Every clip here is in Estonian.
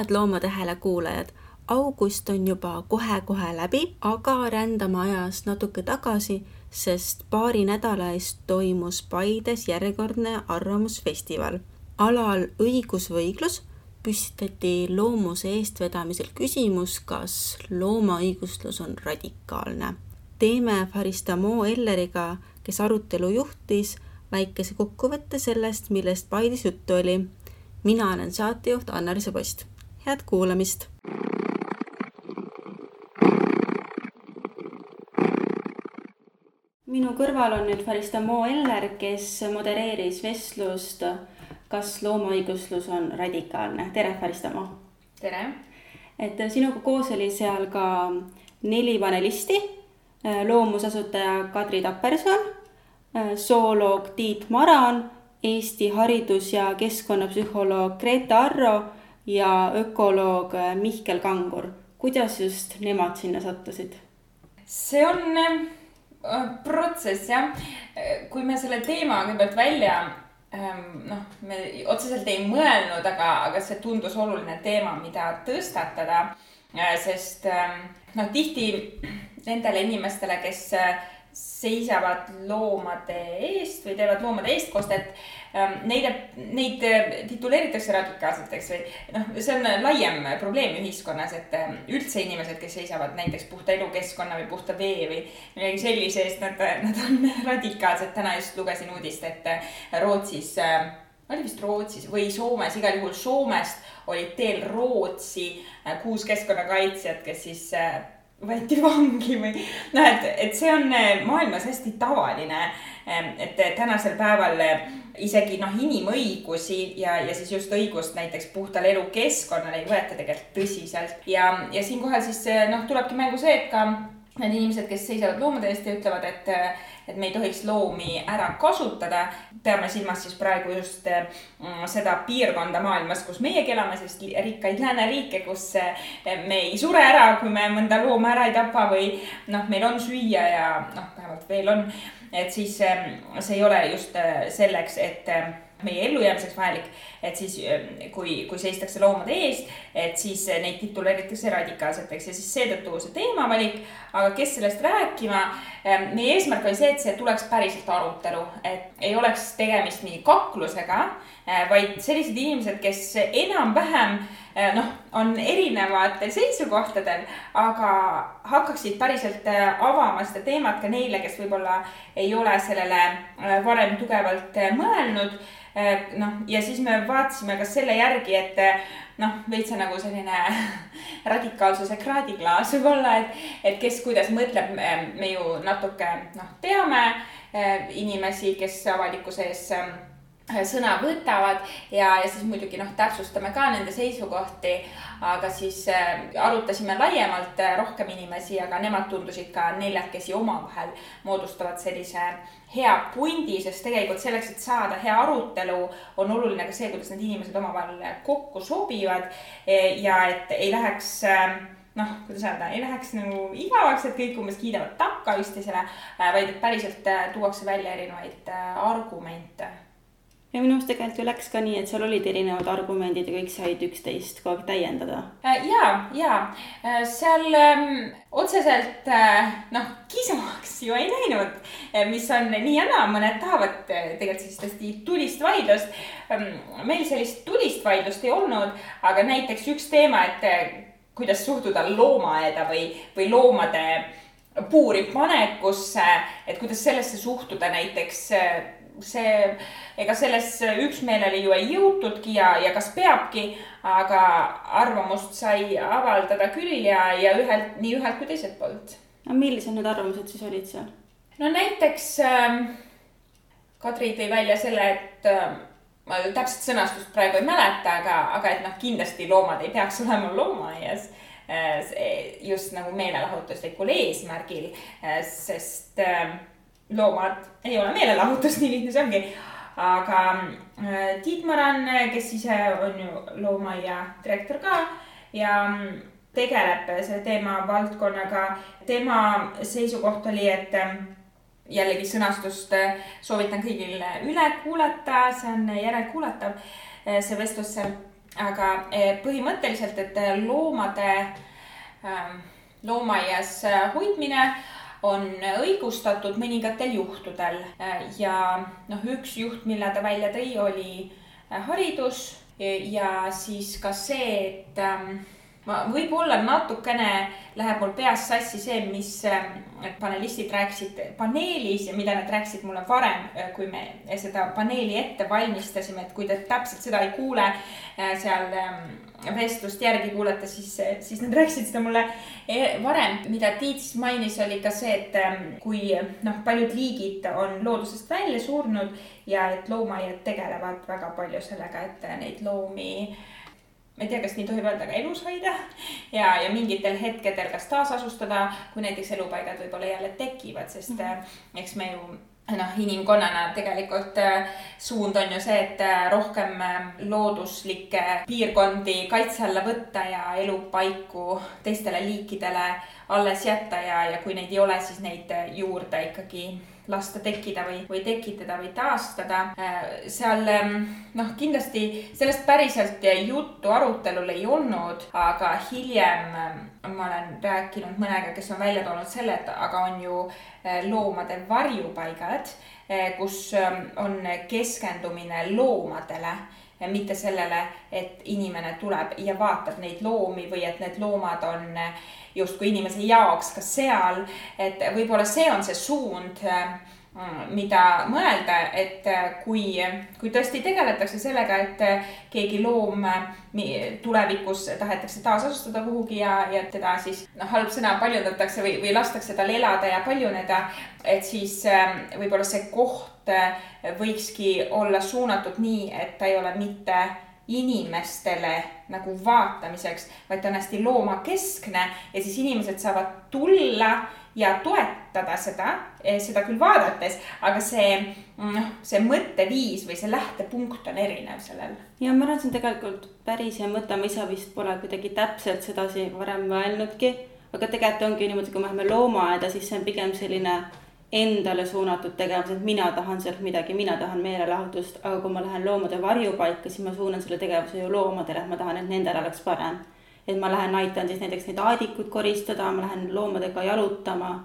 head Loomade Hääle kuulajad, august on juba kohe-kohe läbi, aga rändame ajas natuke tagasi, sest paari nädala eest toimus Paides järjekordne Arvamusfestival. alal Õigus või õiglus püstitati loomuse eestvedamisel küsimus, kas loomaõiguslus on radikaalne. teeme Faristamo Elleriga, kes arutelu juhtis, väikese kokkuvõtte sellest, millest Paides juttu oli mina olen saatejuht Anna-Liisa Post. Head kuulamist. minu kõrval on nüüd Faristamo Eller, kes modereeris vestlust Kas loomaõiguslus on radikaalne. tere, Faristamo. tere. et sinuga koos oli seal ka neli panelisti. loomusasutaja Kadri Tapperson, zooloog Tiit Maran Eesti haridus- ja keskkonnapsühholoog Grete Arro ja ökoloog Mihkel Kangur. kuidas just nemad sinna sattusid? see on äh, protsess jah. kui me selle teema kõigepealt välja ähm, noh, me otseselt ei mõelnud, aga, aga see tundus oluline teema, mida tõstatada. Äh, sest ähm, noh, tihti nendele inimestele, kes seisavad loomade eest või teevad loomade eestkostet. Ähm, neid, äh, tituleeritakse radikaalseteks või noh, see on laiem probleem ühiskonnas, et ähm, üldse inimesed, kes seisavad näiteks puhta elukeskkonna või puhta vee või millegi sellise eest, nad, nad on radikaalsed. täna just lugesin uudist, et äh, Rootsis äh, oli vist Rootsis või Soomes, igal juhul Soomest olid teel Rootsi kuus keskkonnakaitsjat, kes siis võeti vangi või noh, et, et see on eh, maailmas hästi tavaline. Eh, et tänasel päeval eh, isegi noh, inimõigusi ja, ja siis just õigust näiteks puhtale elukeskkonnale ei võeta tegelikult tõsiselt ja, ja siinkohal siis noh, tulebki mängu see, et ka need inimesed, kes seisavad loomade eest ja ütlevad, et, et me ei tohiks loomi ära kasutada. peame silmas siis praegu just mm, seda piirkonda maailmas, kus meiegi elame, sellist rikkaid lääneriike, kus me ei sure ära, kui me mõnda looma ära ei tapa või noh, meil on süüa ja noh, vähemalt veel on. et siis see ei ole just selleks, et meie ellujäämiseks vajalik, et siis kui, kui seistakse loomade eest, et siis neid tituleeritakse radikaalseteks ja siis seetõttu see teemavalik. aga kes sellest rääkima, meie eesmärk oli see, et see tuleks päriselt arutelu, et ei oleks tegemist mingi kaklusega, vaid sellised inimesed, kes enam-vähem noh, on erinevatel seisukohtadel, aga hakkaksid päriselt avama seda teemat ka neile, kes võib-olla ei ole sellele varem tugevalt mõelnud. Äh, noh, ja siis me vaatasime ka selle järgi, et äh, noh, veitsa nagu selline radikaalsuse kraadiklaas võib-olla, et, et kes kuidas mõtleb, me ju natuke noh, teame äh, inimesi, kes avalikkuse ees sõna võtavad ja, ja siis muidugi noh, täpsustame ka nende seisukohti. aga siis äh, arutasime laiemalt äh, rohkem inimesi, aga nemad tundusid ka neljakesi omavahel moodustavad sellise hea pundi, sest tegelikult selleks, et saada hea arutelu, on oluline ka see, kuidas need inimesed omavahel kokku sobivad e, ja et ei läheks äh, noh, kuidas öelda, ei läheks nagu igavaks, et kõik umbes kiidavad takka üksteisele, äh, vaid et päriselt äh, tuuakse välja erinevaid äh, argumente ja minu arust tegelikult ju läks ka nii, et seal olid erinevad argumendid ja kõik said üksteist kogu aeg täiendada. Äh, ja, ja äh, seal ähm, otseselt äh, noh, kisamaks ju ei läinud, mis on nii ja naa, mõned tahavad tegelikult sellist hästi tulist vaidlust. Ähm, meil sellist tulist vaidlust ei olnud, aga näiteks üks teema, et kuidas suhtuda loomaaeda või, või loomade puuri panekusse, et kuidas sellesse suhtuda näiteks see, ega sellesse üksmeelele ju ei jõutudki ja, ja kas peabki, aga arvamust sai avaldada küll ja, ja ühelt, nii ühelt kui teiselt poolt. no millised need arvamused siis olid seal? no näiteks äh, Kadri tõi välja selle, et äh, ma täpset sõnastust praegu ei mäleta, aga, aga et noh, kindlasti loomad ei peaks olema loomaaias äh, just nagu meelelahutuslikul eesmärgil, äh, sest äh, loomad ei ole meelelahutus, nii lihtne see ongi. aga äh, Tiit Maran, kes ise on ju loomaaia direktor ka ja mm, tegeleb selle teemavaldkonnaga. tema seisukoht oli, et äh, jällegi sõnastust äh, soovitan kõigil üle kuulata, see on järelkuulatav, see vestlus seal aga põhimõtteliselt, et loomade, loomaaias hoidmine on õigustatud mõningatel juhtudel. Ja noh, üks juht, mille ta välja tõi, oli haridus. Ja siis ka see, et ähm, ma võib-olla natukene läheb mul peas sassi see, mis need panelistid rääkisid paneelis ja mida nad rääkisid mulle varem, kui me seda paneeli ette valmistasime, et kui te täpselt seda ei kuule äh, seal ähm, vestlust järgi kuulata, siis, siis nad rääkisid seda mulle e, varem. mida Tiit siis mainis, oli ka see, et ähm, kui noh, paljud liigid on loodusest välja surnud ja et loomaaiad tegelevad väga palju sellega, et neid loomi ma ei tea, kas nii tohib öelda, aga elus hoida ja, ja mingitel hetkedel kas taasasustada, kui näiteks elupaigad võib-olla jälle tekivad, sest mm -hmm. eks me ju noh, inimkonnana tegelikult äh, suund on ju see, et äh, rohkem looduslikke piirkondi kaitse alla võtta ja elupaiku teistele liikidele alles jätta ja, ja kui neid ei ole, siis neid juurde ikkagi lasta tekkida või, või tekitada või taastada. Äh, seal ähm, noh, kindlasti sellest päriselt juttu arutelul ei olnud, aga hiljem ähm, ma olen rääkinud mõnega, kes on välja toonud selle, et aga on ju äh, loomade varjupaigad, äh, kus ähm, on keskendumine loomadele mitte sellele, et inimene tuleb ja vaatab neid loomi või et need loomad on justkui inimese jaoks ka seal. et võib-olla see on see suund Mm, mida mõelda, et äh, kui, kui tõesti tegeletakse sellega, et äh, keegi loom äh, tulevikus tahetakse taasasustada kuhugi ja, ja teda siis noh, halb sõna paljundatakse või, või lastakse tal elada ja paljuneda, et siis võib-olla see koht võikski olla suunatud nii, et ta ei ole mitte inimestele nagu vaatamiseks, vaid ta on hästi loomakeskne ja siis inimesed saavad tulla ja toetada seda, eh, seda küll vaadates, aga see noh, see mõtteviis või see lähtepunkt on erinev sellel. ja ma arvan, see on tegelikult päris hea mõte, ma ise vist pole kuidagi täpselt sedasi varem mõelnudki, aga tegelikult ongi niimoodi, kui me läheme loomaaeda, siis see on pigem selline endale suunatud tegevus, et mina tahan sealt midagi, mina tahan meelelahutust, aga kui ma lähen loomade varjupaika, siis ma suunan selle tegevuse ju loomadele, et ma tahan, et nendel oleks parem et ma lähen aitan siis näiteks neid aadikuid koristada, ma lähen loomadega jalutama.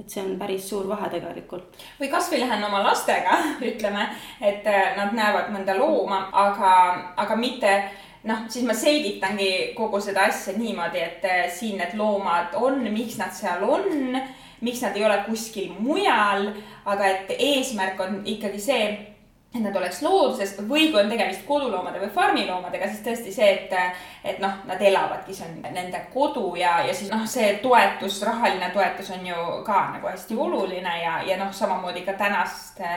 et see on päris suur vahe tegelikult. või kasvõi lähen oma lastega, ütleme, et äh, nad näevad mõnda looma, aga, aga mitte noh, siis ma selgitangi kogu seda asja niimoodi, et äh, siin need loomad on, miks nad seal on, miks nad ei ole kuskil mujal, aga et eesmärk on ikkagi see et nad oleks looduses või kui on tegemist koduloomade või farmiloomadega, siis tõesti see, et, et noh, nad elavadki, see on nende kodu ja, ja siis noh, see toetus, rahaline toetus on ju ka nagu hästi oluline ja, ja noh, samamoodi ka tänaste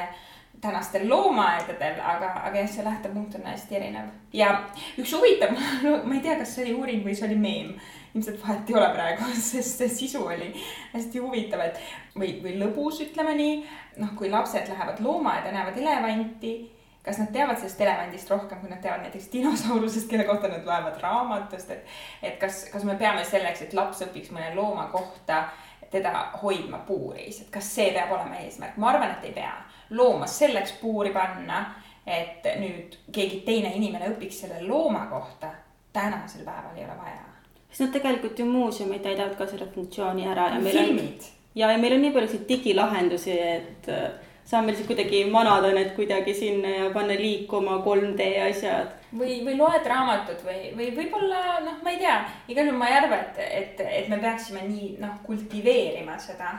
tänastel loomaaedadel, aga, aga jah, see lähtepunkt on hästi erinev. ja üks huvitav, ma ei tea, kas see oli uuring või see oli meem, ilmselt vahet ei ole praegu, sest see sisu oli hästi huvitav, et või, või lõbus, ütleme nii. noh, kui lapsed lähevad loomaaeda, näevad elevanti, kas nad teavad sellest elevandist rohkem, kui nad teavad näiteks dinosaurusest, kelle kohta nad loevad raamatust, et. et kas, kas me peame selleks, et laps õpiks mõne looma kohta, teda hoidma puuris, et kas see peab olema eesmärk, ma arvan, et ei pea. Looma selleks puuri panna, et nüüd keegi teine inimene õpiks selle looma kohta, tänasel päeval ei ole vaja sest nad tegelikult ju muuseumid täidavad ka selle funktsiooni ära ja meil filmid. on. ja, ja meil on nii palju selliseid digilahendusi, et äh, saame lihtsalt kuidagi manada need kuidagi sinna ja panna liikuma 3D asjad. või, või loed raamatut või, või võib-olla noh, ma ei tea, igal juhul ma ei arva, et, et, et me peaksime nii noh, kultiveerima seda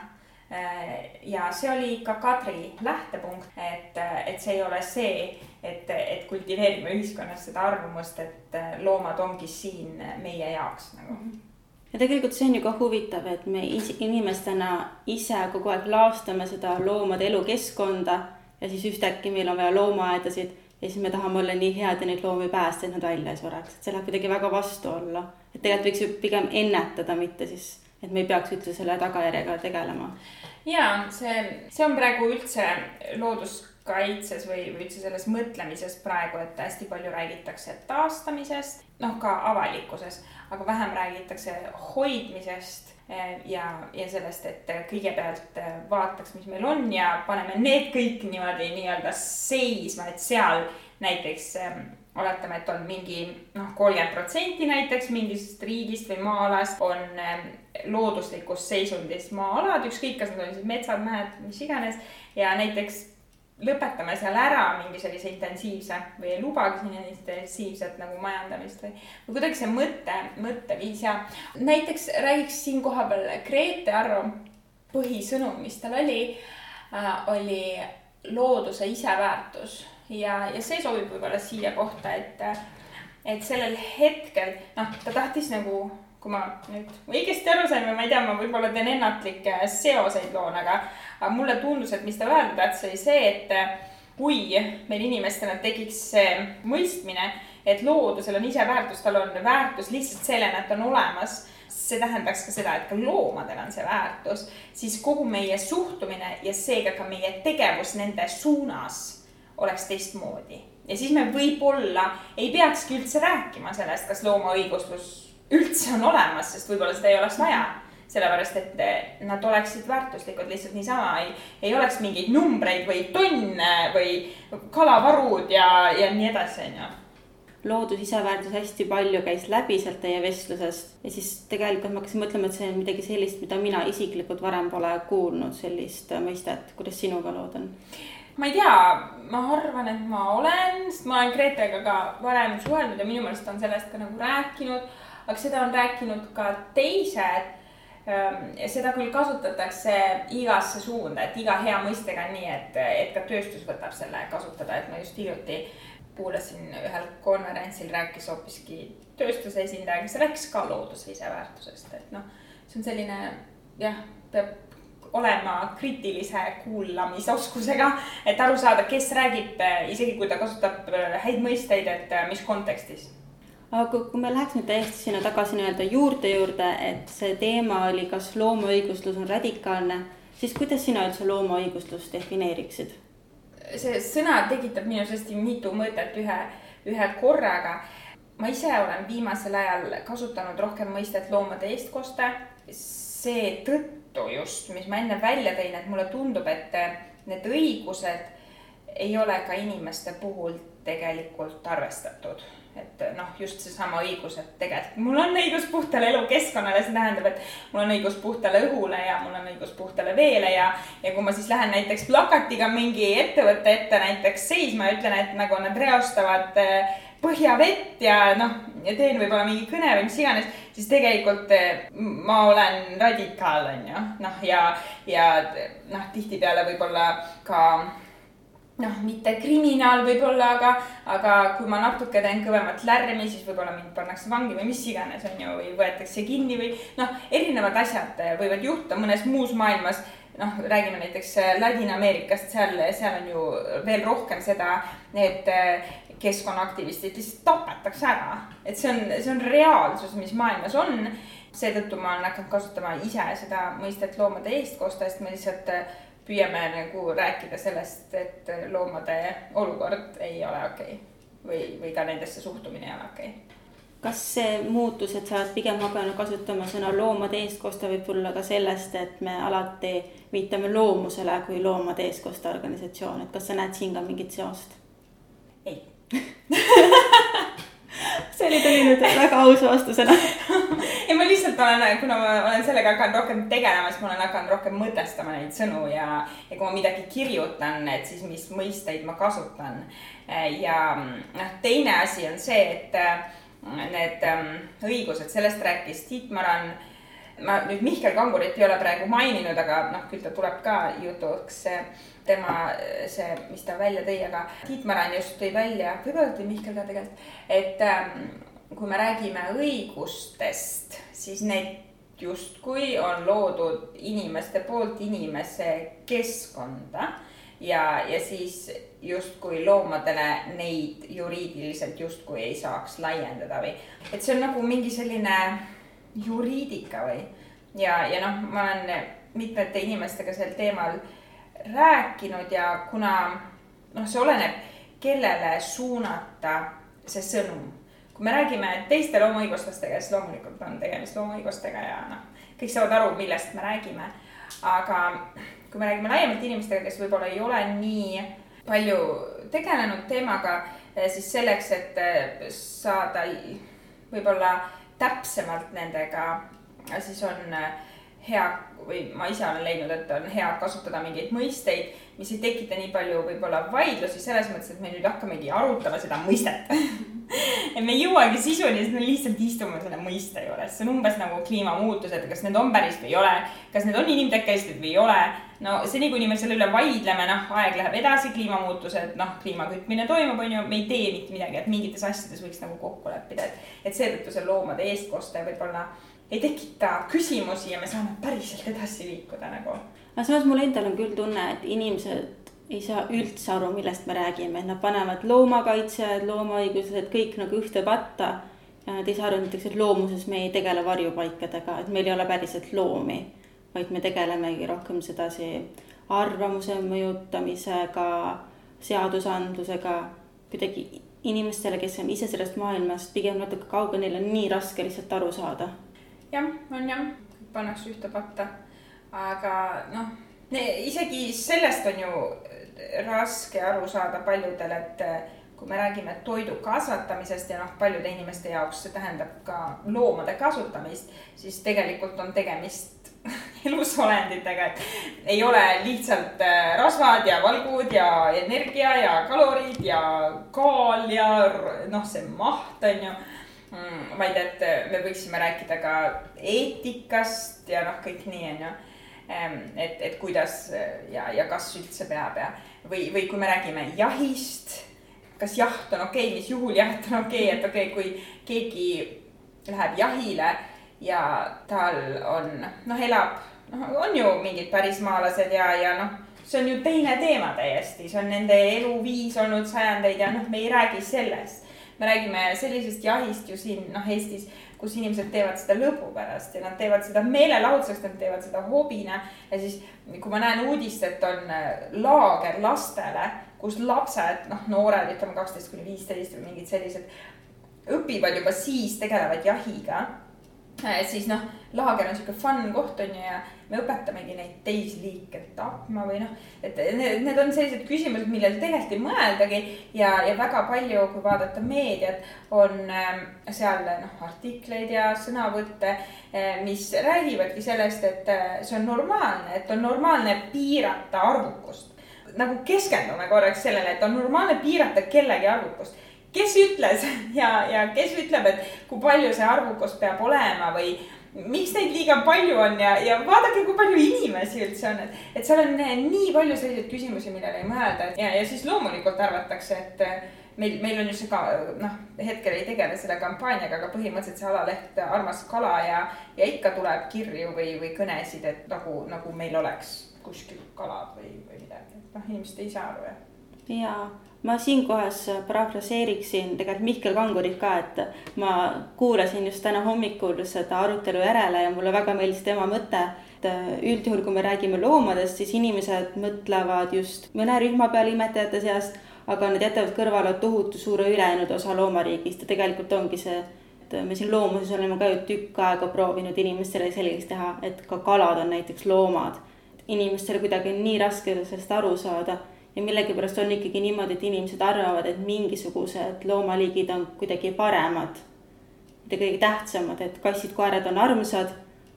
ja see oli ka Kadri lähtepunkt, et, et see ei ole see, et, et kultiveerime ühiskonnas seda arvamust, et loomad ongi siin meie jaoks nagu. -hmm ja tegelikult see on ju ka huvitav, et me inimestena ise kogu aeg laastame seda loomade elukeskkonda ja siis ühtäkki meil on vaja loomaaedasid ja siis me tahame olla nii head ja neid loomi päästa, et nad välja ei sureks, et see läheb kuidagi väga vastu olla. et tegelikult võiks ju pigem ennetada, mitte siis et me ei peaks üldse selle tagajärjega tegelema. ja see, see on praegu üldse looduskaitses või, või üldse selles mõtlemises praegu, et hästi palju räägitakse taastamisest, noh, ka avalikkuses, aga vähem räägitakse hoidmisest eh, ja, ja sellest, et kõigepealt eh, vaataks, mis meil on ja paneme need kõik niimoodi nii-öelda seisma, et seal näiteks eh, oletame, et on mingi noh, kolmkümmend protsenti näiteks mingist riigist või maa-alast on ähm, looduslikus seisundis maa-alad, ükskõik, kas need on siis metsad, mäed, mis iganes ja näiteks lõpetame seal ära mingi sellise intensiivse või ei lubagi siin intensiivset nagu majandamist või, või kuidagi see mõte, mõtteviis ja näiteks räägiks siin kohapeal Grete Arro põhisõnum, mis tal oli äh,, oli looduse iseväärtus ja, ja see sobib võib-olla siia kohta, et, et sellel hetkel, noh, ta tahtis nagu, kui ma nüüd õigesti aru sain või ma ei tea, ma võib-olla teen ennatlikke seoseid loon, aga, aga mulle tundus, et mis ta öelda tahtis, oli see, et kui meil inimestena tekiks see mõistmine, et loodusel on ise väärtus, tal on väärtus lihtsalt sellena, et ta on olemas see tähendaks ka seda, et ka loomadel on see väärtus, siis kogu meie suhtumine ja seega ka meie tegevus nende suunas oleks teistmoodi. ja siis me võib-olla ei peakski üldse rääkima sellest, kas loomaõiguslus üldse on olemas, sest võib-olla seda ei oleks vaja. sellepärast, et nad oleksid väärtuslikud lihtsalt niisama, ei, ei oleks mingeid numbreid või tonne või kalavarud ja, ja nii edasi, on ju loodus iseväärtus hästi palju käis läbi sealt teie vestlusest ja siis tegelikult ma hakkasin mõtlema, et see on midagi sellist, mida mina isiklikult varem pole kuulnud, sellist mõistet, kuidas sinuga lood on? Ma ei tea, ma arvan, et ma olen, sest ma olen Gretega ka varem suhelnud ja minu meelest on sellest ka nagu rääkinud, aga seda on rääkinud ka teised. Ehm, ja seda küll kasutatakse igasse suunda, et iga hea mõistega on nii, et, et ka tööstus võtab selle kasutada, et ma just hiljuti kuulasin ühel konverentsil rääkis hoopiski tööstuse esindaja, kes rääkis ka looduse iseväärtusest, et noh, see on selline jah, peab olema kriitilise kuulamisoskusega, et aru saada, kes räägib, isegi kui ta kasutab äh, häid mõisteid, et äh, mis kontekstis aga kui me läheks nüüd täiesti sinna tagasi nii-öelda juurte juurde, et see teema oli, kas loomaõiguslus on radikaalne, siis kuidas sina üldse loomaõiguslust defineeriksid? see sõna tekitab minus hästi mitu mõtet ühe, ühe korraga. ma ise olen viimasel ajal kasutanud rohkem mõistet loomade eestkoste seetõttu juttu just, mis ma enne välja tõin, et mulle tundub, et need õigused ei ole ka inimeste puhul tegelikult arvestatud. et noh, just seesama õigus, et tegelikult mul on õigus puhtale elukeskkonnale, see tähendab, et mul on õigus puhtale õhule ja mul on õigus puhtale veele ja, ja kui ma siis lähen näiteks plakatiga mingi ettevõtte ette näiteks seisma ja ütlen, et nagu nad reostavad äh, põhjavett ja noh, teen võib-olla mingi kõne või mis iganes, siis tegelikult eh, ma olen radikaal, on ju, noh, ja, ja noh, tihtipeale võib-olla ka noh, mitte kriminaal võib-olla, aga, aga kui ma natuke teen kõvemat lärmi, siis võib-olla mind pannakse vangi või mis iganes, on ju, või võetakse kinni või noh, erinevad asjad võivad juhtuda mõnes muus maailmas noh, räägime näiteks Ladina-Ameerikast, seal, seal on ju veel rohkem seda, et keskkonnaaktivistid lihtsalt tapetakse ära. et see on, see on reaalsus, mis maailmas on. seetõttu ma olen hakanud kasutama ise seda mõistet loomade eestkosta, sest me lihtsalt äh, püüame nagu rääkida sellest, et loomade olukord ei ole okei okay. või, või ka nendesse suhtumine ei ole okei okay kas see muutus, et sa oled pigem hakanud kasutama sõna loomade eestkosta, võib tulla ka sellest, et me alati viitame loomusele kui loomade eestkosta organisatsioon, et kas sa näed siin ka mingit seost? ei see oli, tuli nüüd väga ausa vastusena ei, ma lihtsalt olen, kuna ma olen sellega hakanud rohkem tegelema, siis ma olen hakanud rohkem mõtestama neid sõnu ja, ja kui ma midagi kirjutan, et siis mis mõisteid ma kasutan. ja noh, teine asi on see, et need ähm, õigused, sellest rääkis Tiit Maran. Ma nüüd Mihkel Kangurit ei ole praegu maininud, aga noh, küll ta tuleb ka jutuks tema see, mis ta välja tõi, aga Tiit Maran just tõi välja, võib-olla tõi Mihkel ka tegelikult, et ähm, kui me räägime õigustest, siis need justkui on loodud inimeste poolt inimese keskkonda ja, ja siis justkui loomadele neid juriidiliselt justkui ei saaks laiendada või, et see on nagu mingi selline juriidika või ja, ja noh, ma olen mitmete inimestega sel teemal rääkinud ja kuna noh, see oleneb, kellele suunata see sõnum. kui me räägime teiste loomaõiguslastega, siis loomulikult on tegemist loomaõigustega ja noh, kõik saavad aru, millest me räägime. aga kui me räägime laiemalt inimestega, kes võib-olla ei ole nii palju tegelenud teemaga, siis selleks, et saada võib-olla täpsemalt nendega, siis on hea või ma ise olen leidnud, et on hea kasutada mingeid mõisteid, mis ei tekita nii palju võib-olla vaidlusi selles mõttes, et me nüüd hakkamegi arutama seda mõistet. Et me ei jõuagi sisuni, sest me lihtsalt istume selle mõiste juures, see on umbes nagu kliimamuutused, kas need on päris või ei ole, kas need on inimtekkelised või ei ole. No seni, kuni me selle üle vaidleme, noh, aeg läheb edasi, kliimamuutused, noh, kliima kütmine toimub, on ju, me ei tee mitte midagi, et mingites asjades võiks nagu kokku leppida, et, et seetõttu see loomade eestkoste võib-olla ei tekita küsimusi ja me saame päriselt edasi liikuda nagu. aga samas mul endal on küll tunne, et inimesed ei saa üldse aru, millest me räägime, et nad panevad loomakaitsjad, loomaõigused kõik nagu ühte patta. ja nad ei saa aru näiteks, et loomuses me ei tegele varjupaikadega, et meil ei ole päriselt loomi, vaid me tegelemegi rohkem sedasi arvamuse mõjutamisega, seadusandlusega, kuidagi inimestele, kes on ise sellest maailmast pigem natuke kaugel, neil on nii raske lihtsalt aru saada. jah, on jah, pannakse ühte patta, aga noh isegi sellest on ju raske aru saada paljudel, et eh, kui me räägime toidu kasvatamisest ja noh, paljude inimeste jaoks see tähendab ka loomade kasutamist, siis tegelikult on tegemist elusolenditega, et ei ole lihtsalt eh, rasvad ja valgud ja energia ja kalorid ja kaal ja noh, see maht on ju mm,. vaid et eh, me võiksime rääkida ka eetikast ja noh, kõik nii on ju et, et kuidas ja, ja kas üldse peab ja, või, või kui me räägime jahist, kas jaht on okei okay,, mis juhul jaht on okei okay,, et okei okay,, kui keegi läheb jahile ja tal on, noh, elab, noh, on ju mingid pärismaalased ja, ja noh, see on ju teine teema täiesti, see on nende eluviis olnud sajandeid ja noh, me ei räägi sellest. me räägime sellisest jahist ju siin, noh, Eestis kus inimesed teevad seda lõbu pärast ja nad teevad seda meelelahutuseks, nad teevad seda hobina. ja siis, kui ma näen uudist, et on äh, laager lastele, kus lapsed, noh, noored, ütleme kaksteist kuni viisteist või mingid sellised, õpivad juba siis, tegelevad jahiga siis noh, laager on sihuke fun koht on ju ja me õpetamegi neid teisi liike tapma või noh, et need, need on sellised küsimused, millele tegelikult ei mõeldagi ja, ja väga palju, kui vaadata meediat, on äh, seal noh, artikleid ja sõnavõtte äh,, mis räägivadki sellest, et äh, see on normaalne, et on normaalne piirata arvukust. nagu keskendume korraks sellele, et on normaalne piirata kellegi arvukust kes ütles ja, ja kes ütleb, et kui palju see arvukus peab olema või miks neid liiga palju on ja, ja vaadake, kui palju inimesi üldse on, et, et seal on nii palju selliseid küsimusi, millele ei mõelda ja, ja siis loomulikult arvatakse, et meil, meil on ju see ka noh, hetkel ei tegele selle kampaaniaga, aga põhimõtteliselt see alaleht Armas kala ja, ja ikka tuleb kirju või, või kõnesid, et nagu, nagu meil oleks kuskil kalad või, või midagi, et noh, inimesed ei saa aru jah. Ja ma siinkohas parafraseeriksin tegelikult Mihkel Kangurit ka, et ma kuulasin just täna hommikul seda arutelu järele ja mulle väga meeldis tema mõte, et üldjuhul, kui me räägime loomadest, siis inimesed mõtlevad just mõne rühma peale imetajate seast, aga nad jätavad kõrvale tohutu suure ülejäänud osa loomariigist. Ja tegelikult ongi see, et me siin loomuses oleme ka ju tükk aega proovinud inimestele selgeks teha, et ka kalad on näiteks loomad. inimestele kuidagi on nii raske sellest aru saada ja millegipärast on ikkagi niimoodi, et inimesed arvavad, et mingisugused loomaliigid on kuidagi paremad, kuidagi tähtsamad, et kassid-koerad on armsad,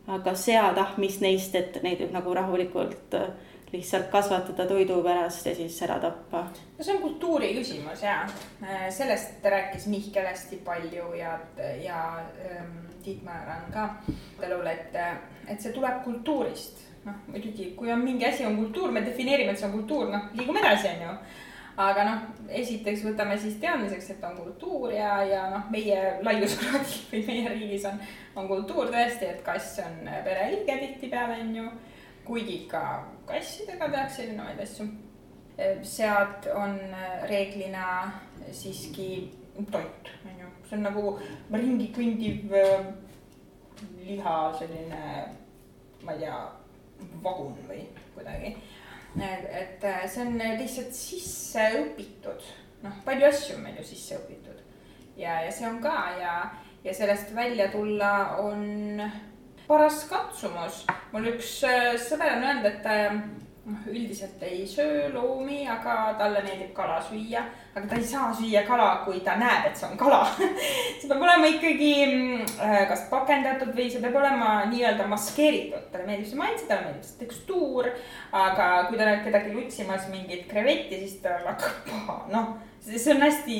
aga sead, ah, mis neist, et neid võib nagu rahulikult äh, lihtsalt kasvatada toidu pärast ja siis ära tappa. no see on kultuuri küsimus ja äh, sellest rääkis Mihkel hästi palju ja, ja ähm, Tiit Maeran ka, et, et see tuleb kultuurist noh, muidugi, kui on mingi asi on kultuur, me defineerime, et see on kultuur, noh, liigume edasi, on ju. aga noh, esiteks võtame siis teadmiseks, et on kultuur ja, ja noh, meie laiuskraadil või meie riigis on, on kultuur tõesti, et kass on pereliige tihtipeale, on ju. kuigi ka kassidega tehakse erinevaid asju. sead on reeglina siiski toit, on ju, see on nagu ringi kõndiv liha selline, ma ei tea vagun või kuidagi. et see on lihtsalt sisse õpitud, noh, palju asju on meil ju sisse õpitud ja, ja see on ka ja, ja sellest välja tulla on paras katsumus. mul üks äh, sõber on öelnud, et ta noh, üldiselt ei söö loomi, aga talle meeldib kala süüa. aga ta ei saa süüa kala, kui ta näeb, et see on kala see peab olema ikkagi äh, kas pakendatud või see peab olema nii-öelda maskeeritud. talle meeldib see maitse, talle meeldib see tekstuur. aga kui ta näeb kedagi lutsimas mingit krevetti, siis tal hakkab paha, noh see on hästi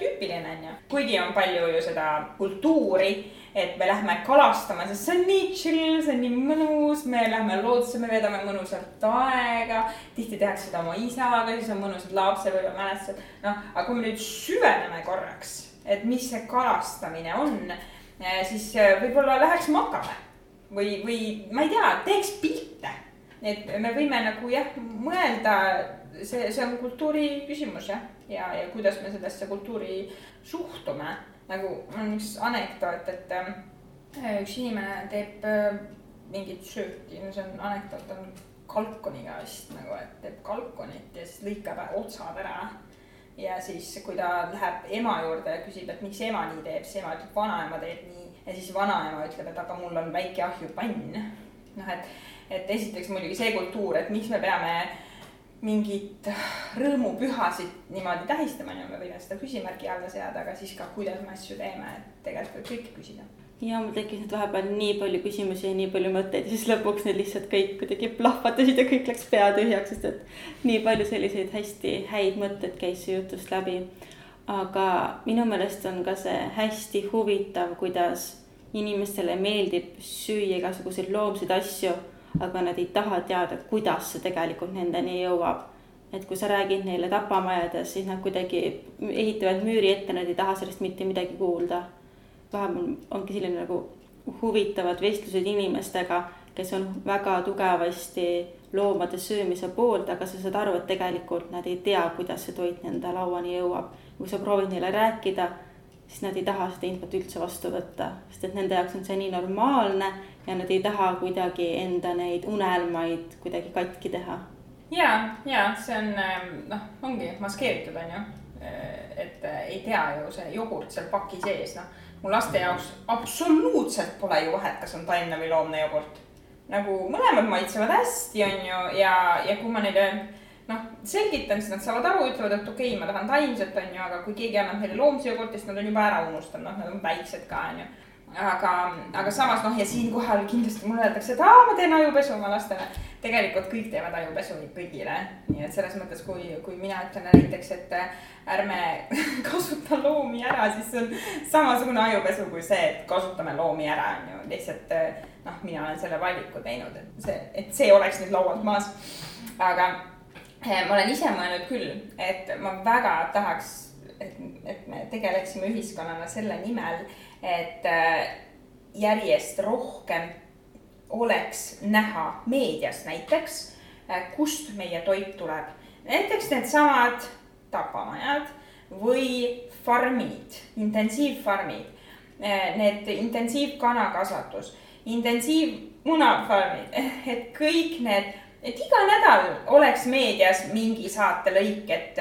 tüüpiline, onju. kuigi on palju ju seda kultuuri et me lähme kalastama, sest see on nii chill, see on nii mõnus, me lähme loodusesse, me veedame mõnusalt aega. tihti tehakse seda oma isaga, siis on mõnusad lapsepõlvemälestused. noh, aga kui me nüüd süveneme korraks, et mis see kalastamine on, eh, siis eh, võib-olla läheks magama või, või ma ei tea, teeks pilte. et me võime nagu jah, mõelda, see, see on kultuuri küsimus jah, ja, ja, ja kuidas me sellesse kultuuri suhtume nagu on üks anekdoot, et äh, üks inimene teeb äh, mingit sööki, no see on anekdoot on kalkuniga vist nagu, et teeb kalkunit ja siis lõikab otsad ära. ja siis, kui ta läheb ema juurde ja küsib, et miks ema nii teeb, siis ema ütleb, vanaema teeb nii. ja siis vanaema ütleb, et aga mul on väike ahjupann. noh, et, et esiteks muidugi see kultuur, et miks me peame mingit rõõmupühasid niimoodi tähistama, me võime seda küsimärgi alla seada, aga siis ka, kuidas me asju teeme, et tegelikult võib kõike küsida. ja mul tekkis nüüd vahepeal nii palju küsimusi ja nii palju mõtteid ja siis lõpuks need lihtsalt kõik kuidagi plahvatasid ja kõik läks pea tühjaks, sest et nii palju selliseid hästi häid mõtteid käis see jutust läbi. aga minu meelest on ka see hästi huvitav, kuidas inimestele meeldib süüa igasuguseid loomseid asju aga nad ei taha teada, kuidas see tegelikult nendeni jõuab. et kui sa räägid neile tapamajades, siis nad kuidagi ehitavad müüri ette, nad ei taha sellest mitte midagi kuulda. vahepeal ongi selline nagu huvitavad vestlused inimestega, kes on väga tugevasti loomade söömise poolt, aga sa saad aru, et tegelikult nad ei tea, kuidas see toit nende lauani jõuab. kui sa proovid neile rääkida, siis nad ei taha seda infot üldse vastu võtta, sest et nende jaoks on see nii normaalne ja nad ei taha kuidagi enda neid unelmaid kuidagi katki teha. ja, ja see on ähm, noh, ongi maskeeritud, on ju. Äh, et äh, ei tea ju see jogurt seal paki sees, noh. mu laste jaoks absoluutselt pole ju vahet, kas on taimne või loomne jogurt. nagu mõlemad maitsevad hästi, on ju, ja, ja kui ma neile noh, selgitan, siis nad saavad aru, ütlevad, et okei okay,, ma tahan taimset, on ju, aga kui keegi annab neile loomse jogurti, siis nad on juba ära unustanud, noh, nad on väiksed ka, on ju aga, aga samas noh, ja siinkohal kindlasti mulle öeldakse, et aa, ma teen ajupesu oma lastele. tegelikult kõik teevad ajupesu kõigile, nii et selles mõttes, kui, kui mina ütlen näiteks, et ärme kasuta loomi ära, siis see on samasugune ajupesu kui see, et kasutame loomi ära, on ju, lihtsalt noh, mina olen selle valiku teinud, et see, et see oleks nüüd laualt maas. aga eh, ma olen ise mõelnud küll, et ma väga tahaks, et, et me tegeleksime ühiskonnana selle nimel et äh, järjest rohkem oleks näha meedias näiteks, äh, kust meie toit tuleb. näiteks needsamad tapamajad või farmid, intensiivfarmid, äh, need intensiivkanakasvatus, intensiivmunafarmid, et kõik need et iga nädal oleks meedias mingi saatelõik, et,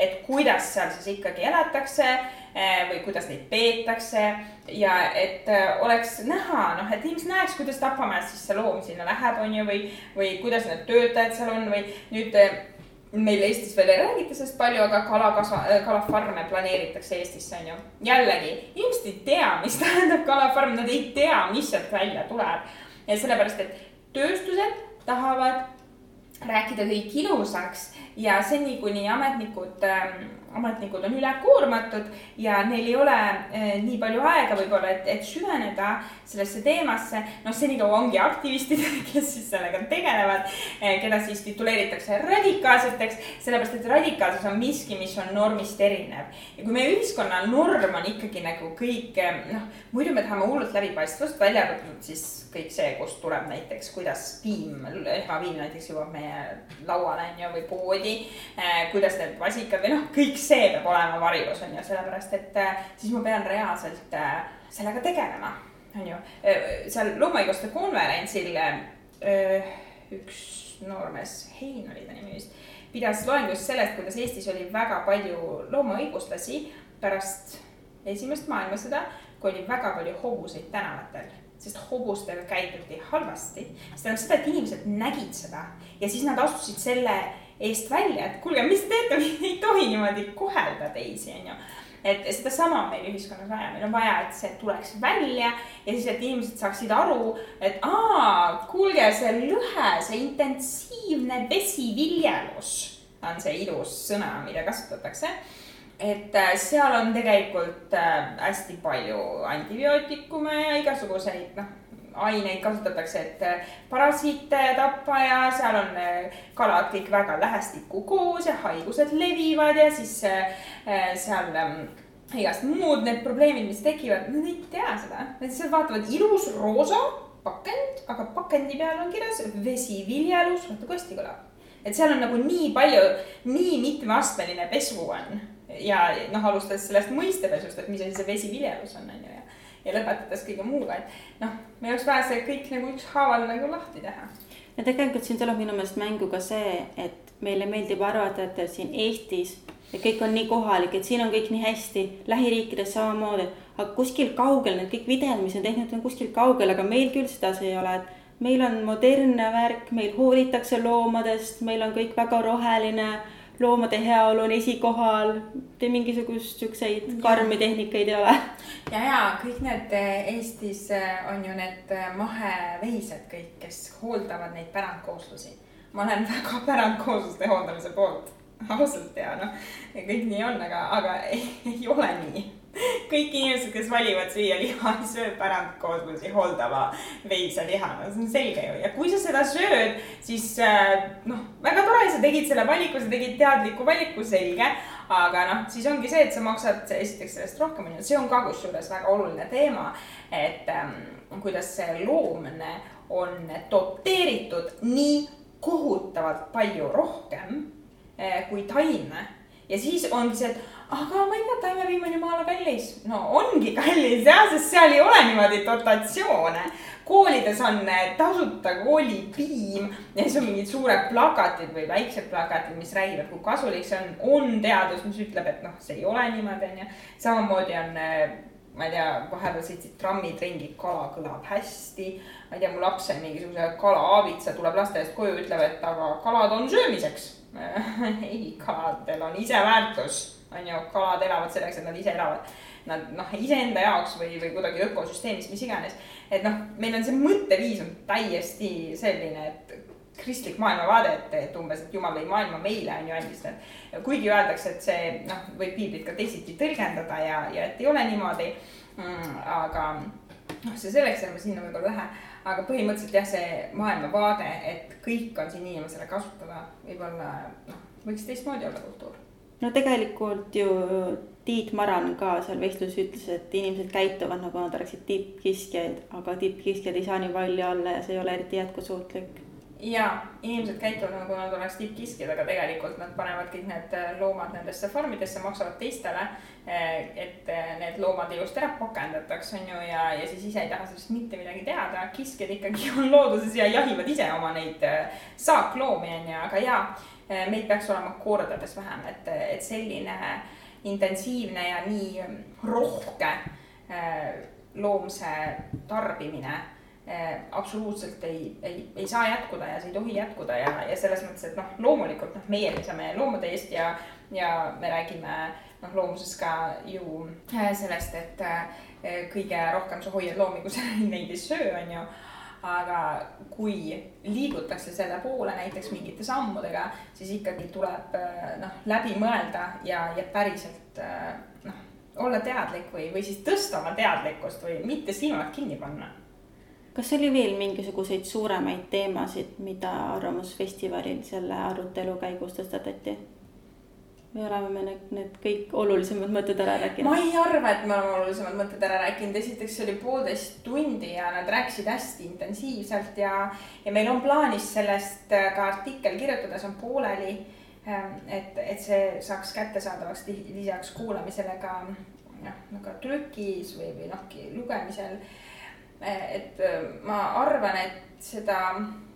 et kuidas seal siis ikkagi elatakse eh, või kuidas neid peetakse ja et eh, oleks näha, noh, et inimesed näeks, kuidas Tapamäes siis see loom sinna läheb, on ju, või, või kuidas need töötajad seal on või nüüd eh, meil Eestis veel ei räägita sellest palju, aga kalakasva, kalafarme planeeritakse Eestisse, on ju. jällegi, inimesed ei tea, mis tähendab kalafarm, nad ei tea, mis sealt välja tuleb. ja sellepärast, et tööstused tahavad rääkida kõik ilusaks ja seni, kuni ametnikud ähm, ametnikud on ülekoormatud ja neil ei ole eh, nii palju aega võib-olla, et, et süveneda sellesse teemasse. noh, senikaua ongi aktivistid, kes siis sellega tegelevad eh,, keda siis tituleeritakse radikaalseteks, sellepärast et radikaalsus on miski, mis on normist erinev. ja kui meie ühiskonna norm on ikkagi nagu kõik, noh, muidu me tahame hullult läbipaistvust, välja arvatud siis kõik see, kust tuleb näiteks, kuidas piim, lehmapiim näiteks jõuab meie lauale, on ju, või poodi eh,, kuidas need vasikad või noh, kõik see peab olema varjus, on ju, sellepärast et äh, siis ma pean reaalselt äh, sellega tegelema, on ju. Äh, seal loomaõiguste konverentsil üks noormees, Hein oli ta nimi vist, pidas loengu just sellest, kuidas Eestis oli väga palju loomaõiguslasi pärast esimest maailmasõda, kui oli väga palju hobuseid tänavatel sest hobustega käituti halvasti. see tähendab seda, et inimesed nägid seda ja siis nad astusid selle eest välja, et kuulge, mis te teete, ei tohi niimoodi kohelda teisi, onju. Et sedasama on meil ühiskonnas vaja, meil on vaja, et see tuleks välja ja siis, et inimesed saaksid aru, et aa, kuulge, see lõhe, see intensiivne vesiviljelus on see ilus sõna, mida kasutatakse. Et äh, seal on tegelikult äh, hästi palju antibiootikume ja igasuguseid, noh, aineid kasutatakse, et äh, parasiite tappa ja seal on kalad kõik väga lähestikku koos ja haigused levivad ja siis seal ähm, igast muud need probleemid, mis tekivad, nad ei tea seda. Nad lihtsalt vaatavad ilus roosa pakend, aga pakendi peal on kirjas vesiviljelus, vaata Kostiküla. et seal on nagu nii palju, nii mitmeastmeline pesu on ja noh, alustades sellest mõistepesust, et mis asi see vesiviljelus on, on ju, ja, ja lõpetades kõige muuga, et noh, meil oleks vaja see kõik nagu ükshaaval nagu lahti teha. ja tegelikult siin tuleb minu meelest mängu ka see, et meile meeldib arvata, et siin Eestis ja kõik on nii kohalik, et siin on kõik nii hästi, lähiriikides samamoodi, aga kuskil kaugel need kõik videod, mis on tehtud, on kuskil kaugel, aga meil küll sedasi ei ole, et meil on modernne värk, meil hoolitakse loomadest, meil on kõik väga roheline loomade heaolu on esikohal, te mingisugust siukseid karmi tehnikaid ei ole? ja, ja kõik need eh, Eestis eh, on ju need eh, maheveised kõik, kes hooldavad neid pärandkooslusi. ma olen väga pärandkoosluste hooldamise poolt, ausalt ja noh, kõik nii on, aga, aga ei, ei ole nii kõik inimesed, kes valivad süüa liha, sööb pärandkooslusi hooldava veise liha, no see on selge ju. ja kui sa seda sööd, siis äh, noh, väga tore, sa tegid selle valiku, sa tegid teadliku valiku, selge. aga noh, siis ongi see, et sa maksad esiteks sellest rohkem, on ju, see on ka kusjuures väga oluline teema. et ähm, kuidas see loomne on doteeritud nii kohutavalt palju rohkem äh, kui taime ja siis ongi see, et aga ma ei tea, taimepiim on jumala kallis. no ongi kallis jah, sest seal ei ole niimoodi dotatsioone. koolides on tasuta koolipiim ja siis on mingid suured plakatid või väiksed plakatid, mis räägivad, kui kasulik see on. on teadus, mis ütleb, et noh, see ei ole niimoodi, onju. samamoodi on ma ei tea, vahepeal sõitsid trammid ringi, kala kõlab hästi. ma ei tea, mu laps sai mingisuguse kalaaabitsa, tuleb lasteaiast koju, ütleb, et aga kalad on söömiseks ei, kaladel on ise väärtus on ju, kalad elavad selleks, et nad ise elavad. Nad noh, iseenda jaoks või, või kuidagi ökosüsteemis, mis iganes. et noh, meil on see mõtteviis on täiesti selline, et kristlik maailmavaade, et, et umbes, et jumal lõi maailma meile on ju andis need. kuigi öeldakse, et see noh, võib piiblit ka teisiti tõlgendada ja, ja et ei ole niimoodi mm,. aga noh, see selleks, ärme sinna võib-olla lähe aga põhimõtteliselt jah, see maailmavaade, et kõik on siin inimesele kasutada, võib-olla noh, võiks teistmoodi olla kultuur no tegelikult ju Tiit Maran ka seal vestluses ütles, et inimesed käituvad nagu nad oleksid tippkiskjad, aga tippkiskjad ei saa nii palju olla ja see ei ole eriti jätkusuutlik. ja inimesed käituvad nagu nad oleks tippkiskjad, aga tegelikult nad panevad kõik need äh, loomad nendesse farmidesse, maksavad teistele. Äh, et äh, need loomad ilusti ära pakendataks, on ju, ja, ja siis ise ei taha sellest mitte midagi teada. kiskjad ikkagi on looduses ja jahivad ise oma neid saakloomi, on ju, aga jaa meid peaks olema kordades vähem, et, et selline intensiivne ja nii rohke eh, loomse tarbimine eh, absoluutselt ei, ei, ei saa jätkuda ja see ei tohi jätkuda ja, ja selles mõttes, et noh, loomulikult noh, meie seisame loomade eest ja, ja me räägime noh, loomuses ka ju sellest, et kõige rohkem sa hoiad loomi, kui sa neid ei söö, on ju aga kui liigutakse selle poole näiteks mingite sammudega, siis ikkagi tuleb äh, noh, läbi mõelda ja, ja päriselt äh, noh, olla teadlik või, või siis tõsta oma teadlikkust või mitte silmad kinni panna. kas oli veel mingisuguseid suuremaid teemasid, mida Arvamusfestivalil selle arutelu käigus tõstatati? Me oleme need, need kõik olulisemad mõtted ära rääkinud. ma ei arva, et me oleme olulisemad mõtted ära rääkinud, esiteks see oli poolteist tundi ja nad rääkisid hästi intensiivselt ja, ja meil on plaanis sellest äh, ka artikkel kirjutada, see on pooleli. Ähm, et, et see saaks kättesaadavaks lisaks kuulamisele ka noh, nagu trükis või, või noh, lugemisel. Äh, et äh, ma arvan, et seda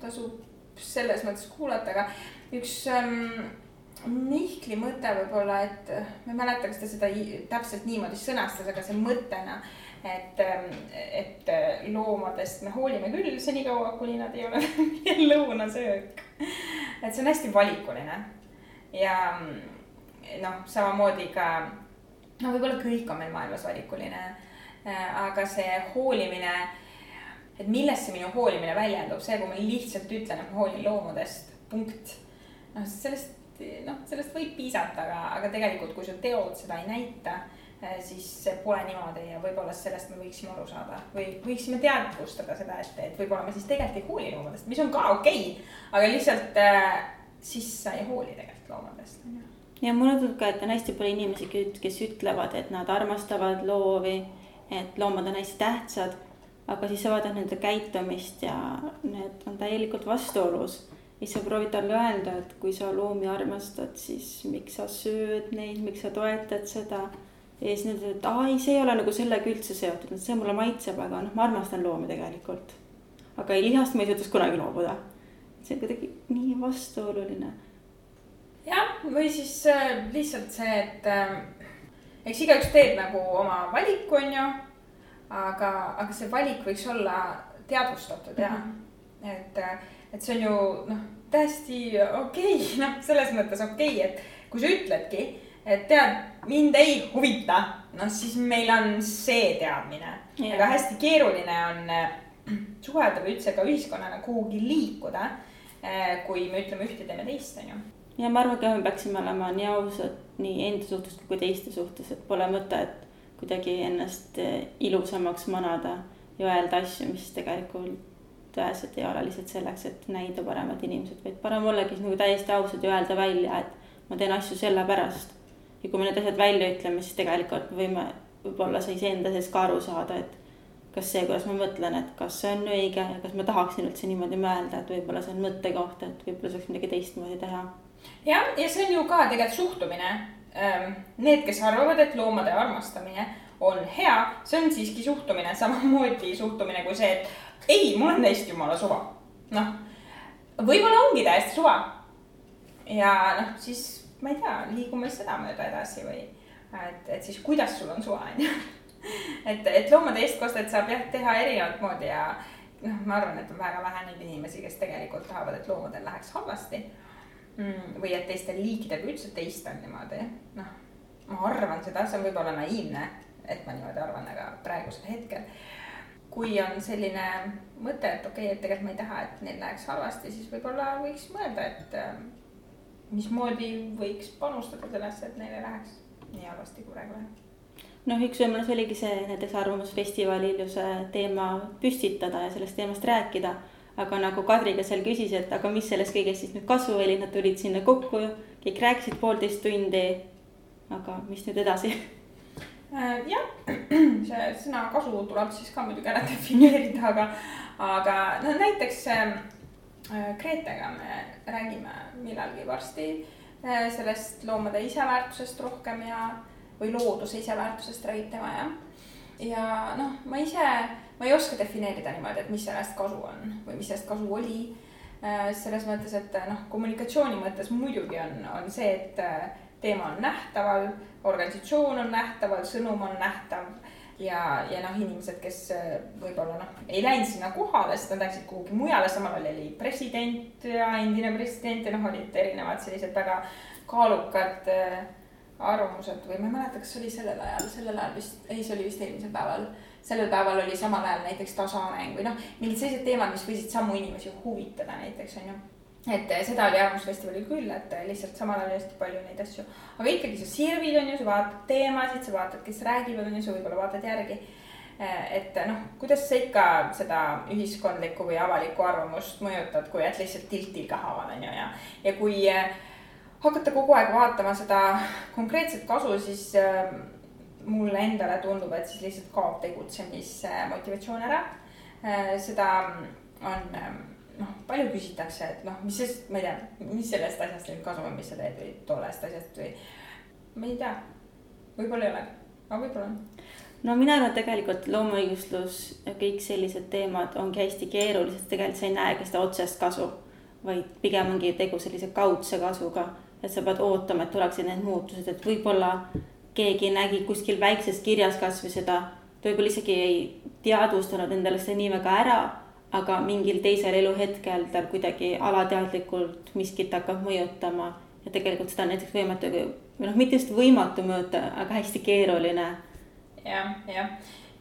tasub selles mõttes kuulata, aga üks ähm, Mihkli mõte võib-olla, et ma ei mäleta, kas ta seda täpselt niimoodi sõnastas, aga see mõttena, et, et loomadest me hoolime küll senikaua, kuni nad ei ole meie lõunasöök. et see on hästi valikuline ja noh, samamoodi ka, no võib-olla kõik on meil maailmas valikuline, aga see hoolimine, et millest see minu hoolimine väljendub, see, kui ma lihtsalt ütlen, et ma hoolin loomadest, punkt. noh, sellest, noh, sellest võib piisata, aga, aga tegelikult, kui su teod seda ei näita Äh, siis pole niimoodi ja võib-olla sellest me võiksime aru saada või võiksime teadvustada seda, et, et võib-olla me siis tegelikult ei hooli loomadest, mis on ka okei okay,. aga lihtsalt äh, siis sa ei hooli tegelikult loomadest, ja mulle tundub ka, et on hästi palju inimesi, kes ütlevad, et nad armastavad loovi, et loomad on hästi tähtsad. aga siis sa vaatad nende käitumist ja need on täielikult vastuolus siis sa proovid talle öelda, et kui sa loomi armastad, siis miks sa sööd neid, miks sa toetad seda ja siis nad ütlevad, et aa ei, see ei ole nagu sellega üldse seotud, see mulle maitseb, aga noh, ma armastan loomi tegelikult. aga ei, lihast ma ei suudaks kunagi loobuda. see on kuidagi nii vastuoluline. jah, või siis äh, lihtsalt see, et äh, eks igaüks teeb nagu oma valiku, on ju. aga, aga see valik võiks olla teadvustatud ja mm, -hmm. et, äh, et see on ju noh, täiesti okei okay,, noh, selles mõttes okei okay,, et kui sa ütledki et tead, mind ei huvita, noh siis meil on see teadmine. aga hästi keeruline on äh, suhelda või üldse ka ühiskonnana kuhugi liikuda, äh, kui me ütleme ühte, teeme teist, on ju. ja ma arvan ka, me peaksime olema nii ausad nii enda suhtes kui teiste suhtes, et pole mõtet kuidagi ennast äh, ilusamaks manada ja öelda asju, mis tegelikult tõeliselt ei ole lihtsalt selleks, et näida paremad inimesed, vaid parem ollagi nagu täiesti ausad ja öelda välja, et ma teen asju sellepärast ja kui me need asjad välja ütleme, siis tegelikult võime võib-olla sa iseenda sees ka aru saada, et kas see, kuidas ma mõtlen, et kas see on õige ja kas ma tahaksin üldse niimoodi mõelda, et võib-olla see on mõttekoht, et võib-olla saaks midagi teistmoodi teha. jah, ja see on ju ka tegelikult suhtumine. Ehm, need, kes arvavad, et loomade armastamine on hea, see on siiski suhtumine, samamoodi suhtumine kui see, et ei, mul on neist jumala suva. noh, võib-olla ongi täiesti suva. ja noh, siis ma ei tea, liigume sedamööda edasi või et, et siis kuidas sul on suva, on ju. et, et loomade eestkostet saab jah teha erinevat moodi ja noh, ma arvan, et on väga vähe neid inimesi, kes tegelikult tahavad, et loomadel läheks halvasti mm,. või et teistel liikidel üldse teist on niimoodi, noh, ma arvan seda, see on võib-olla naiivne, et ma niimoodi arvan, aga praegusel hetkel kui on selline mõte, et okei okay,, et tegelikult ma ei taha, et neil läheks halvasti, siis võib-olla võiks mõelda, et mismoodi võiks panustada sellesse, et neil ei läheks nii halvasti kui praegu läheb? noh, üks võimalus oligi see näiteks Arvamusfestivalil ju see teema püstitada ja sellest teemast rääkida. aga nagu Kadri ka seal küsis, et aga mis sellest kõigest siis nüüd kasu oli, nad tulid sinna kokku, kõik rääkisid poolteist tundi. aga mis nüüd edasi? Äh, jah, see sõna kasu tuleb siis ka muidugi ära defineerida, aga, aga no näiteks ähm, Äh, Gretega me räägime millalgi varsti äh, sellest loomade iseväärtusest rohkem ja, või looduse iseväärtusest räägib tema jah. ja noh, ma ise, ma ei oska defineerida niimoodi, et mis sellest kasu on või mis sellest kasu oli. Selles mõttes, et noh, kommunikatsiooni mõttes muidugi on, on see, et teema on nähtaval, organisatsioon on nähtaval, sõnum on nähtav ja, ja noh, inimesed, kes äh, võib-olla noh, ei läinud sinna kohale, sest nad läksid kuhugi mujale, samal ajal oli president ja endine president ja noh, olid erinevad sellised väga kaalukad äh, arvamused või ma ei mäleta, kas oli sellel ajal, sellel ajal vist, ei, see oli vist eelmisel päeval. sellel päeval oli samal ajal näiteks tasaareng või noh, mingid sellised teemad, mis võisid samu inimesi huvitada näiteks on ju et eh, seda oli Arvamusfestivalil küll, et eh, lihtsalt samal ajal hästi palju neid asju. aga ikkagi sa sirvid, on ju, sa vaatad teemasid, sa vaatad, kes räägivad, on ju, sa võib-olla vaatad järgi. Eh, et noh, kuidas sa ikka seda ühiskondlikku või avalikku arvamust mõjutad, kui jääd lihtsalt tiltil ka haaval, on ju, ja, ja kui hakata kogu aeg vaatama seda konkreetset kasu, siis mulle endale tundub, et siis lihtsalt kaob tegutsemismotivatsioon ära. seda on noh, palju küsitakse, et noh, mis sest, ma ei tea, mis sellest asjast nüüd kasu on, mis sa teed või tollest asjast või. ma ei tea, võib-olla ei ole, aga võib-olla on. no mina arvan, et tegelikult loomaõiguslus ja kõik sellised teemad ongi hästi keerulised, tegelikult sa ei näegi seda otsest kasu. vaid pigem ongi tegu sellise kaudse kasuga, et sa pead ootama, et tuleksid need muutused, et võib-olla keegi nägi kuskil väikses kirjas kasvõi seda võib-olla isegi ei teadvustanud endale seda nii väga ära, aga mingil teisel eluhetkel tal kuidagi alateadlikult miskit hakkab mõjutama ja tegelikult seda on näiteks võimatu või noh, mitte just võimatu mõõta, aga hästi keeruline. jah, jah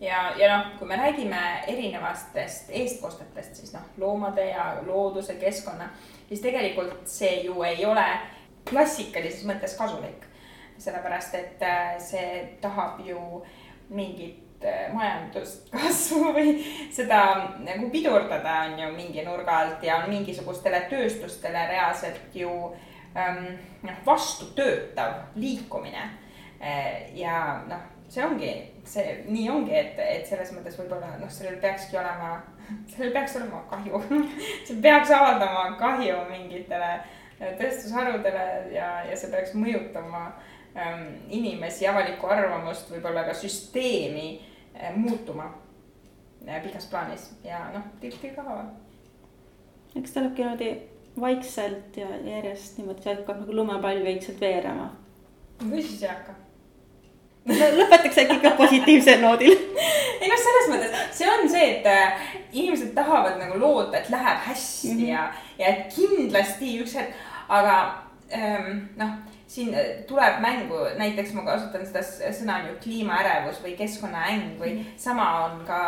ja, ja noh, kui me räägime erinevatest eestkostetest, siis noh, loomade ja looduse, keskkonna, siis tegelikult see ju ei ole klassikalises mõttes kasulik. sellepärast, et äh, see tahab ju mingit majanduskasvu või seda nagu pidurdada, on ju, mingi nurga alt ja on mingisugustele tööstustele reaalselt ju ähm, noh, vastu töötav liikumine. Äh, ja noh see ongi, see nii ongi, et, et selles mõttes võib-olla noh, sellel peakski olema, sellel peaks olema kahju see peaks avaldama kahju mingitele äh, tööstusharudele ja, ja see peaks mõjutama ähm, inimesi, avalikku arvamust, võib-olla ka süsteemi muutuma äh, pikas plaanis ja noh, ka. eks ta lähebki niimoodi vaikselt ja järjest niimoodi, see hakkab nagu lumepall vaikselt veerema. või siis ei hakka lõpetaks äkki ka positiivsel noodil. ei noh, selles mõttes see on see, et äh, inimesed tahavad nagu loota, et läheb hästi mm -hmm. ja, ja et kindlasti üks hetk, aga ähm, noh, siin äh, tuleb mängu, näiteks ma kasutan seda sõna on ju kliimaärevus või keskkonnaäng või -hmm. sama on ka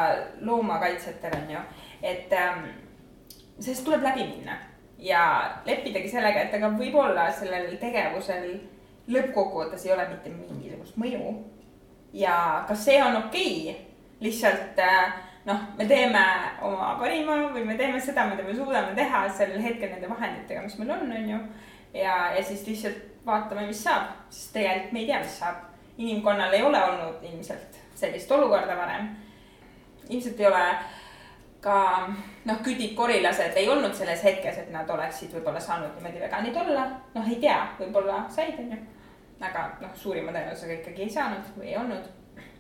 loomakaitsjatel on ju, et ähm, sellest tuleb läbi minna ja leppidagi sellega, et aga võib-olla sellel tegevusel lõppkokkuvõttes ei ole mitte mingisugust mõju. ja kas see on okei okay?, lihtsalt äh, noh, me teeme oma parima või me teeme seda, mida me suudame teha sellel hetkel nende vahenditega, mis meil on, on ju. ja, ja siis lihtsalt vaatame, mis saab, sest tegelikult me ei tea, mis saab. inimkonnal ei ole olnud ilmselt sellist olukorda varem. ilmselt ei ole ka noh, küdikorilased ei olnud selles hetkes, et nad oleksid võib-olla saanud niimoodi veganid olla, noh, ei tea, võib-olla said, on ju aga noh, suurima tõenäosusega ikkagi ei saanud või ei olnud.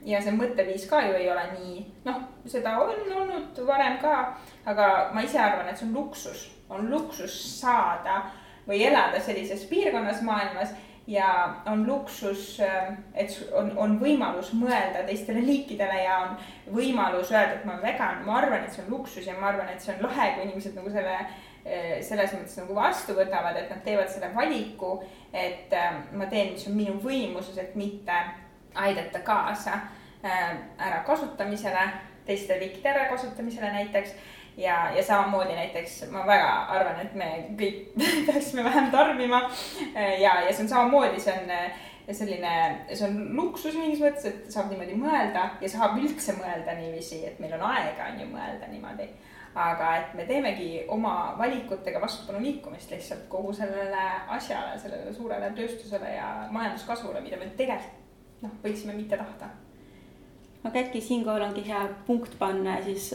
ja see mõtteviis ka ju ei ole nii, noh, seda on olnud varem ka, aga ma ise arvan, et see on luksus, on luksus saada või elada sellises piirkonnas maailmas ja on luksus, et on, on võimalus mõelda teistele liikidele ja on võimalus öelda, et ma olen vegan, ma arvan, et see on luksus ja ma arvan, et see on lahe, kui inimesed nagu selle Eh, selles mõttes nagu vastu võtavad, et nad teevad selle valiku, et eh, ma teen, mis on minu võimuses, et mitte aidata kaasa ärakasutamisele, teiste liikide ärakasutamisele näiteks. Ja, ja samamoodi näiteks ma väga arvan, et me kõik peaksime vähem tarbima ja, ja see on samamoodi, see on selline, see on luksus mingis mõttes, et saab niimoodi mõelda ja saab üldse mõelda niiviisi, et meil on aega, on ju, mõelda niimoodi aga et me teemegi oma valikutega vastupanu liikumist lihtsalt kogu sellele asjale, sellele suurele tööstusele ja majanduskasvule, mida me tegelikult noh, võiksime mitte tahta. aga äkki siinkohal ongi hea punkt panna siis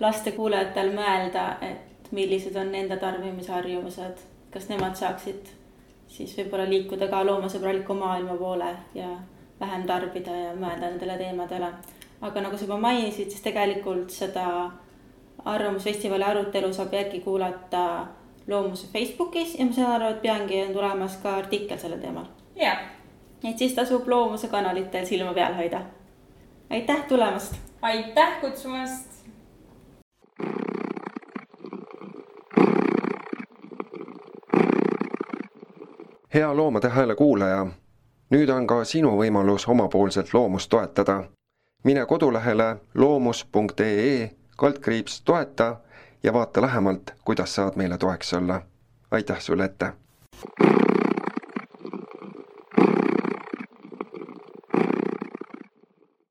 laste kuulajatel mõelda, et millised on nende tarbimisharjumused, kas nemad saaksid siis võib-olla liikuda ka loomasõbraliku maailma poole ja vähem tarbida ja mõelda nendele teemadele. aga nagu sa juba mainisid, siis tegelikult seda Arvamusfestivali arutelu saab järgi kuulata Loomuse Facebookis ja ma saan aru, et peagi on tulemas ka artikkel sellel teemal. jah. et siis tasub Loomuse kanalitel silma peal hoida. aitäh tulemast. aitäh kutsumast. Hea Loomade Hääle kuulaja, nüüd on ka sinu võimalus omapoolselt loomust toetada. mine kodulehele loomus.ee kaldkriips toeta ja vaata lähemalt, kuidas saad meile toeks olla. aitäh sulle ette!